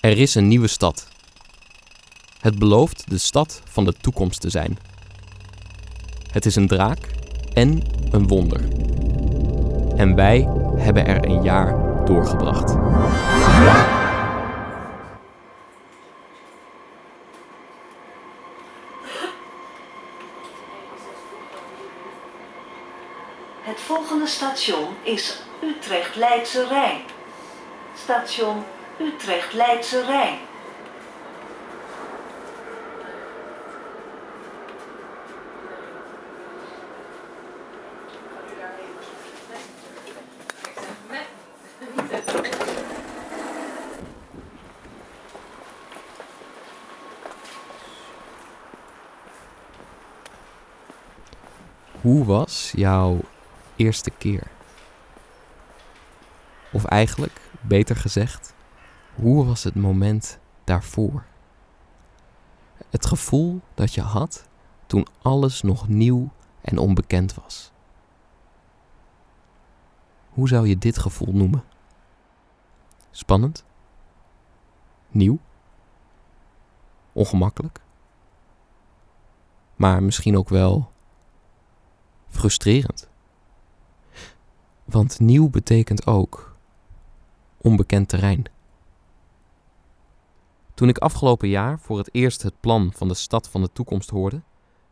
Er is een nieuwe stad. Het belooft de stad van de toekomst te zijn. Het is een draak en een wonder. En wij hebben er een jaar doorgebracht. Het volgende station is Utrecht Leidse Rijn. Station Utrecht Leidse Rijn. Hoe was jouw eerste keer? Of eigenlijk, beter gezegd, hoe was het moment daarvoor? Het gevoel dat je had toen alles nog nieuw en onbekend was. Hoe zou je dit gevoel noemen? Spannend? Nieuw? Ongemakkelijk? Maar misschien ook wel frustrerend. Want nieuw betekent ook onbekend terrein. Toen ik afgelopen jaar voor het eerst het plan van de stad van de toekomst hoorde,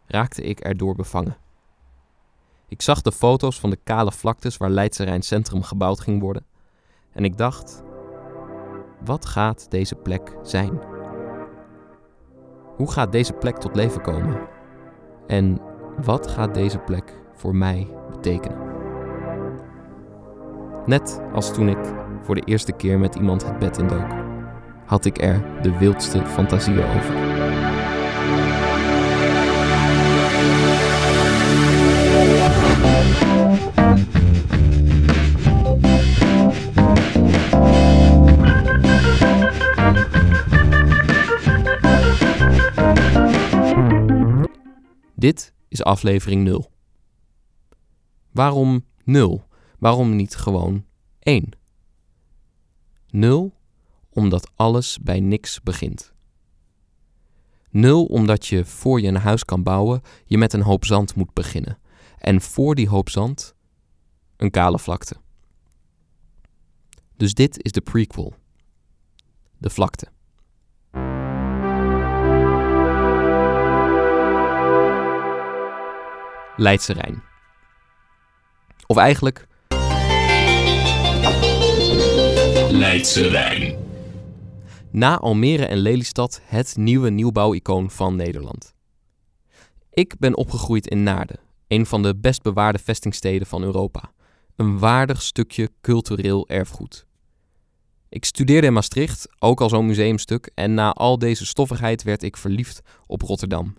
raakte ik erdoor bevangen. Ik zag de foto's van de kale vlaktes waar Leidse Rijn Centrum gebouwd ging worden en ik dacht: wat gaat deze plek zijn? Hoe gaat deze plek tot leven komen? En wat gaat deze plek voor mij betekenen? Net als toen ik voor de eerste keer met iemand het bed indook, had ik er de wildste fantasieën over. Dit is aflevering 0. Waarom 0? Waarom niet gewoon 1? 0 omdat alles bij niks begint. 0 omdat je voor je een huis kan bouwen, je met een hoop zand moet beginnen. En voor die hoop zand een kale vlakte. Dus dit is de prequel. De vlakte. Leidse Rijn. Of eigenlijk Leidse Rijn. Na Almere en Lelystad het nieuwe nieuwbouwicoon van Nederland. Ik ben opgegroeid in Naarden, een van de best bewaarde vestingsteden van Europa. Een waardig stukje cultureel erfgoed. Ik studeerde in Maastricht, ook al zo'n museumstuk, en na al deze stoffigheid werd ik verliefd op Rotterdam.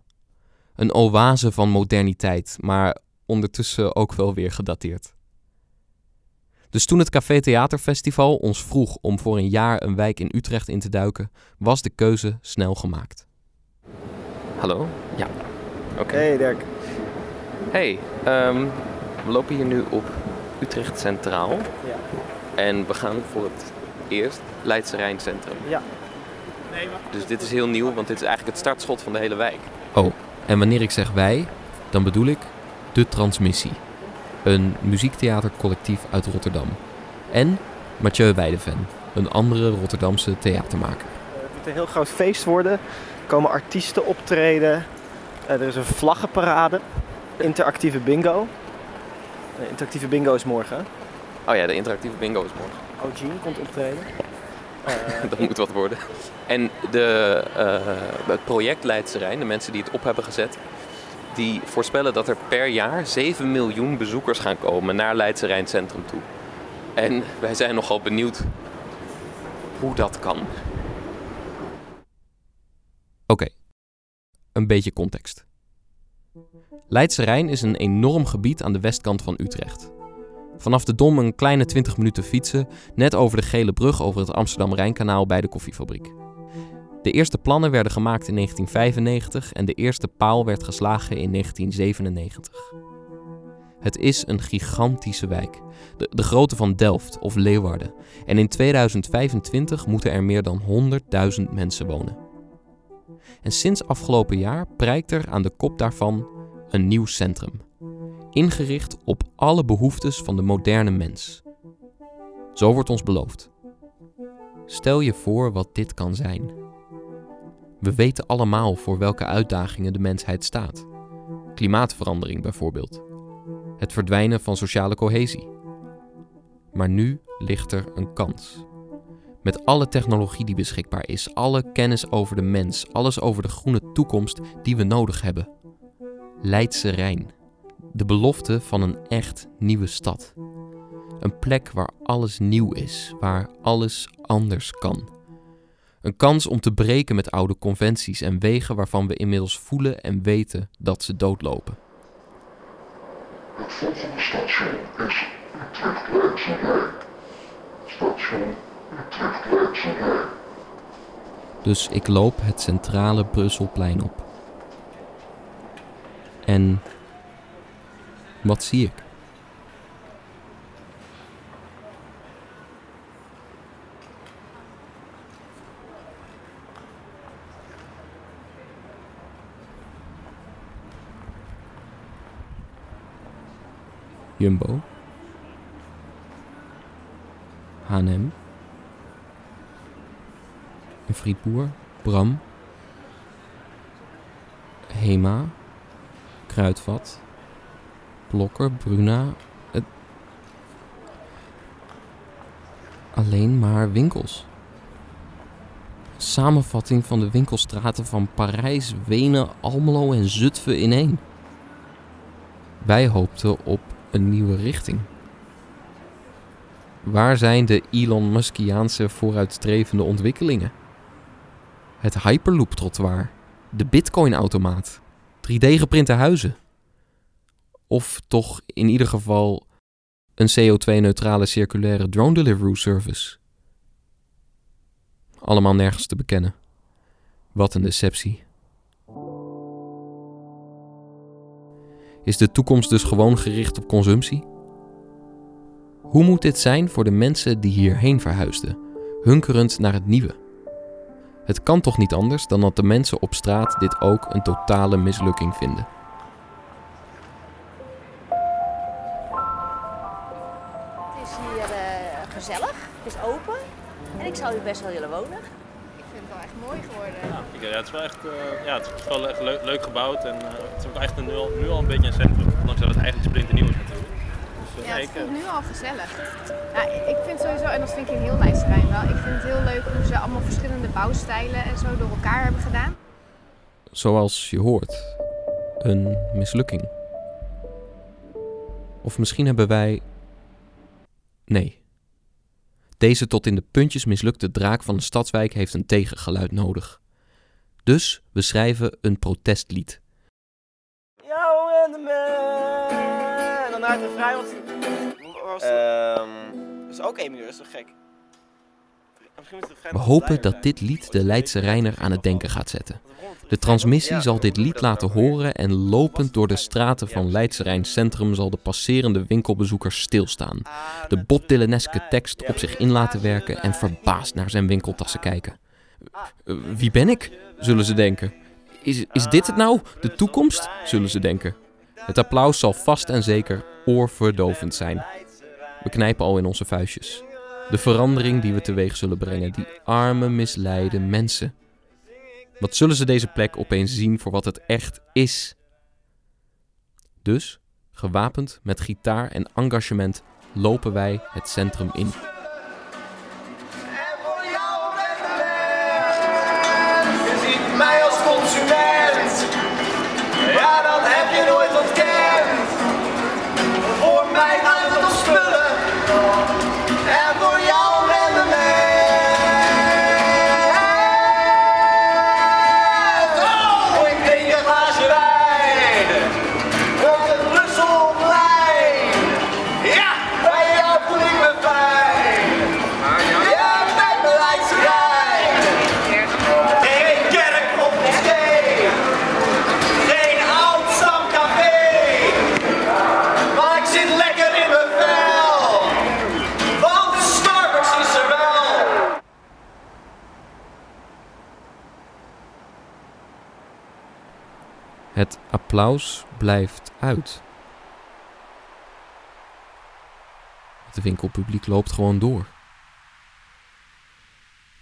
Een oase van moderniteit, maar ondertussen ook wel weer gedateerd. Dus toen het Café Theaterfestival ons vroeg om voor een jaar een wijk in Utrecht in te duiken, was de keuze snel gemaakt. Hallo? Ja. Oké. Hey Dirk. Hey, ehm, we lopen hier nu op Utrecht Centraal. Ja. En we gaan voor het eerst Leidse Rijn Centrum. Ja. Dus dit is heel nieuw, want dit is eigenlijk het startschot van de hele wijk. Oh, en wanneer ik zeg wij, dan bedoel ik De Transmissie. Een muziektheatercollectief uit Rotterdam. En Mathieu Weideven, een andere Rotterdamse theatermaker. Het moet een heel groot feest worden. Er komen artiesten optreden. Eh, er is een vlaggenparade. Interactieve bingo. Eh, interactieve bingo is morgen. Oh ja, de interactieve bingo is morgen. Eugene komt optreden. Eh, Dat moet wat worden. En de, eh, het project Leidse Rijn, de mensen die het op hebben gezet, die voorspellen dat er per jaar 7 miljoen bezoekers gaan komen naar Leidse Rijn Centrum toe. En wij zijn nogal benieuwd hoe dat kan. Oké, een beetje context. Leidse Rijn is een enorm gebied aan de westkant van Utrecht. Vanaf de Dom een kleine 20 minuten fietsen, net over de gele brug over het Amsterdam-Rijnkanaal bij de koffiefabriek. De eerste plannen werden gemaakt in 1995 en de eerste paal werd geslagen in 1997. Het is een gigantische wijk. De, grootte van Delft of Leeuwarden. En in 2025 moeten er meer dan 100.000 mensen wonen. En sinds afgelopen jaar prijkt er aan de kop daarvan een nieuw centrum. Ingericht op alle behoeftes van de moderne mens. Zo wordt ons beloofd. Stel je voor wat dit kan zijn. We weten allemaal voor welke uitdagingen de mensheid staat. Klimaatverandering bijvoorbeeld. Het verdwijnen van sociale cohesie. Maar nu ligt er een kans. Met alle technologie die beschikbaar is, alle kennis over de mens, alles over de groene toekomst die we nodig hebben. Leidse Rijn. De belofte van een echt nieuwe stad. Een plek waar alles nieuw is, waar alles anders kan. Een kans om te breken met oude conventies en wegen waarvan we inmiddels voelen en weten dat ze doodlopen. Het volgende station is Rijn. Station Rijn. Dus ik loop het centrale Brusselplein op. En wat zie ik? Jumbo. H&M. Een frietboer. Bram. Hema. Kruidvat. Blokker. Bruna. Alleen maar winkels. Samenvatting van de winkelstraten van Parijs, Wenen, Almelo en Zutphen in één. Wij hoopten op een nieuwe richting. Waar zijn de Elon Muskiaanse vooruitstrevende ontwikkelingen? Het Hyperloop-trottoir, de Bitcoin-automaat, 3D-geprinte huizen. Of toch in ieder geval een CO2-neutrale circulaire drone delivery service. Allemaal nergens te bekennen. Wat een deceptie. Is de toekomst dus gewoon gericht op consumptie? Hoe moet dit zijn voor de mensen die hierheen verhuisden, hunkerend naar het nieuwe? Het kan toch niet anders dan dat de mensen op straat dit ook een totale mislukking vinden. Het is hier eh, gezellig, het is open en ik zou hier best wel willen wonen. Ik vind het wel echt mooi geworden. Ik- Ja, het is wel echt, eh, ja, het is wel echt leuk, leuk gebouwd en eh, het is ook echt een, nu, al, nu al een beetje een centrum. Ondanks dat het eigenlijk splinternieuw is natuurlijk. Dus, eh, Ja, het voelt nu al gezellig. Ja, ik vind sowieso, en dat vind ik in heel Leidsterrein wel, ik vind het heel leuk hoe ze allemaal verschillende bouwstijlen en zo door elkaar hebben gedaan. Zoals je hoort, een mislukking. Of misschien hebben wij. Nee. Deze tot in de puntjes mislukte draak van de stadswijk heeft een tegengeluid nodig. Dus we schrijven een protestlied. Jou en de man. En dan uit de vrij, was Ehm, is ook één is toch gek? Misschien is de vrij We hopen dat dit lied de Leidse Reiner aan het denken gaat zetten. De transmissie zal dit lied laten horen en lopend door de straten van Leidse Rijn Centrum zal de passerende winkelbezoekers stilstaan. De Bob tekst op zich in laten werken en verbaasd naar zijn winkeltassen kijken. Wie ben ik? zullen ze denken. Is, is dit het nou? De toekomst? zullen ze denken. Het applaus zal vast en zeker oorverdovend zijn. We knijpen al in onze vuistjes. De verandering die we teweeg zullen brengen, die arme, misleide mensen. Wat zullen ze deze plek opeens zien voor wat het echt is? Dus, gewapend met gitaar en engagement, lopen wij het centrum in. Applaus blijft uit. Het winkelpubliek loopt gewoon door.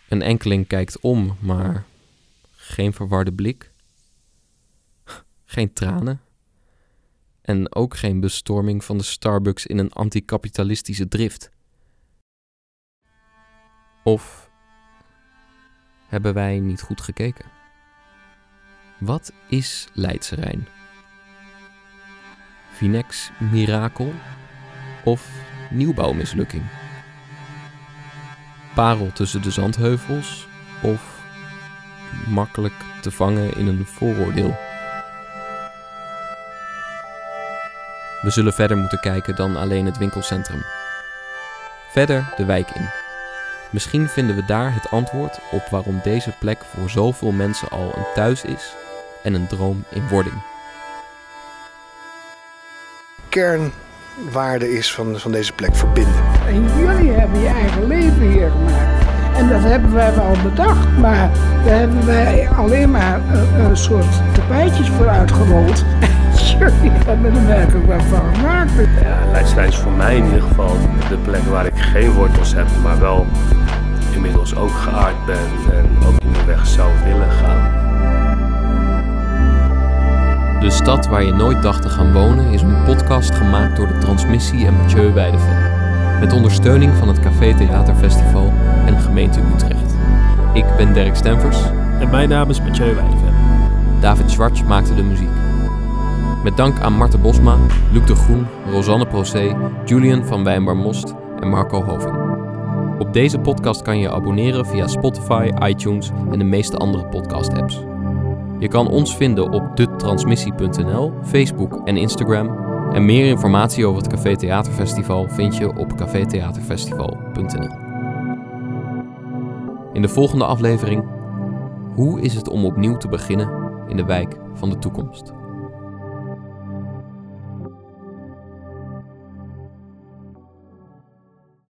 Een enkeling kijkt om, maar geen verwarde blik. Geen tranen. En ook geen bestorming van de Starbucks in een anticapitalistische drift. Of hebben wij niet goed gekeken? Wat is Leidse Rijn? Vinex mirakel of nieuwbouwmislukking? Parel tussen de zandheuvels of makkelijk te vangen in een vooroordeel? We zullen verder moeten kijken dan alleen het winkelcentrum. Verder de wijk in. Misschien vinden we daar het antwoord op waarom deze plek voor zoveel mensen al een thuis is en een droom in wording. Kernwaarde is van, van deze plek verbinden. En jullie hebben je eigen leven hier gemaakt. En dat hebben wij wel bedacht, maar daar hebben wij alleen maar een, een soort tapijtjes voor uitgerold. jullie hebben er werkelijk wat van gemaakt. Ja, Leidslijn is voor mij in ieder geval de plek waar ik geen wortels heb, maar wel inmiddels ook geaard ben en ook in de weg zou willen gaan. De stad waar je nooit dacht te gaan wonen is een podcast gemaakt door de Transmissie en Mathieu Weideven. Met ondersteuning van het Café Theaterfestival en gemeente Utrecht. Ik ben Dirk Stemvers. En mijn naam is Mathieu Weideven. David Schwartz maakte de muziek. Met dank aan Marten Bosma, Luc de Groen, Rosanne Procé, Julian van Wijnbar Most en Marco Hoving. Op deze podcast kan je je abonneren via Spotify, iTunes en de meeste andere podcast-apps. Je kan ons vinden op detransmissie.nl, Facebook en Instagram. En meer informatie over het Café Theaterfestival vind je op cafetheaterfestival.nl. In de volgende aflevering: hoe is het om opnieuw te beginnen in de wijk van de toekomst?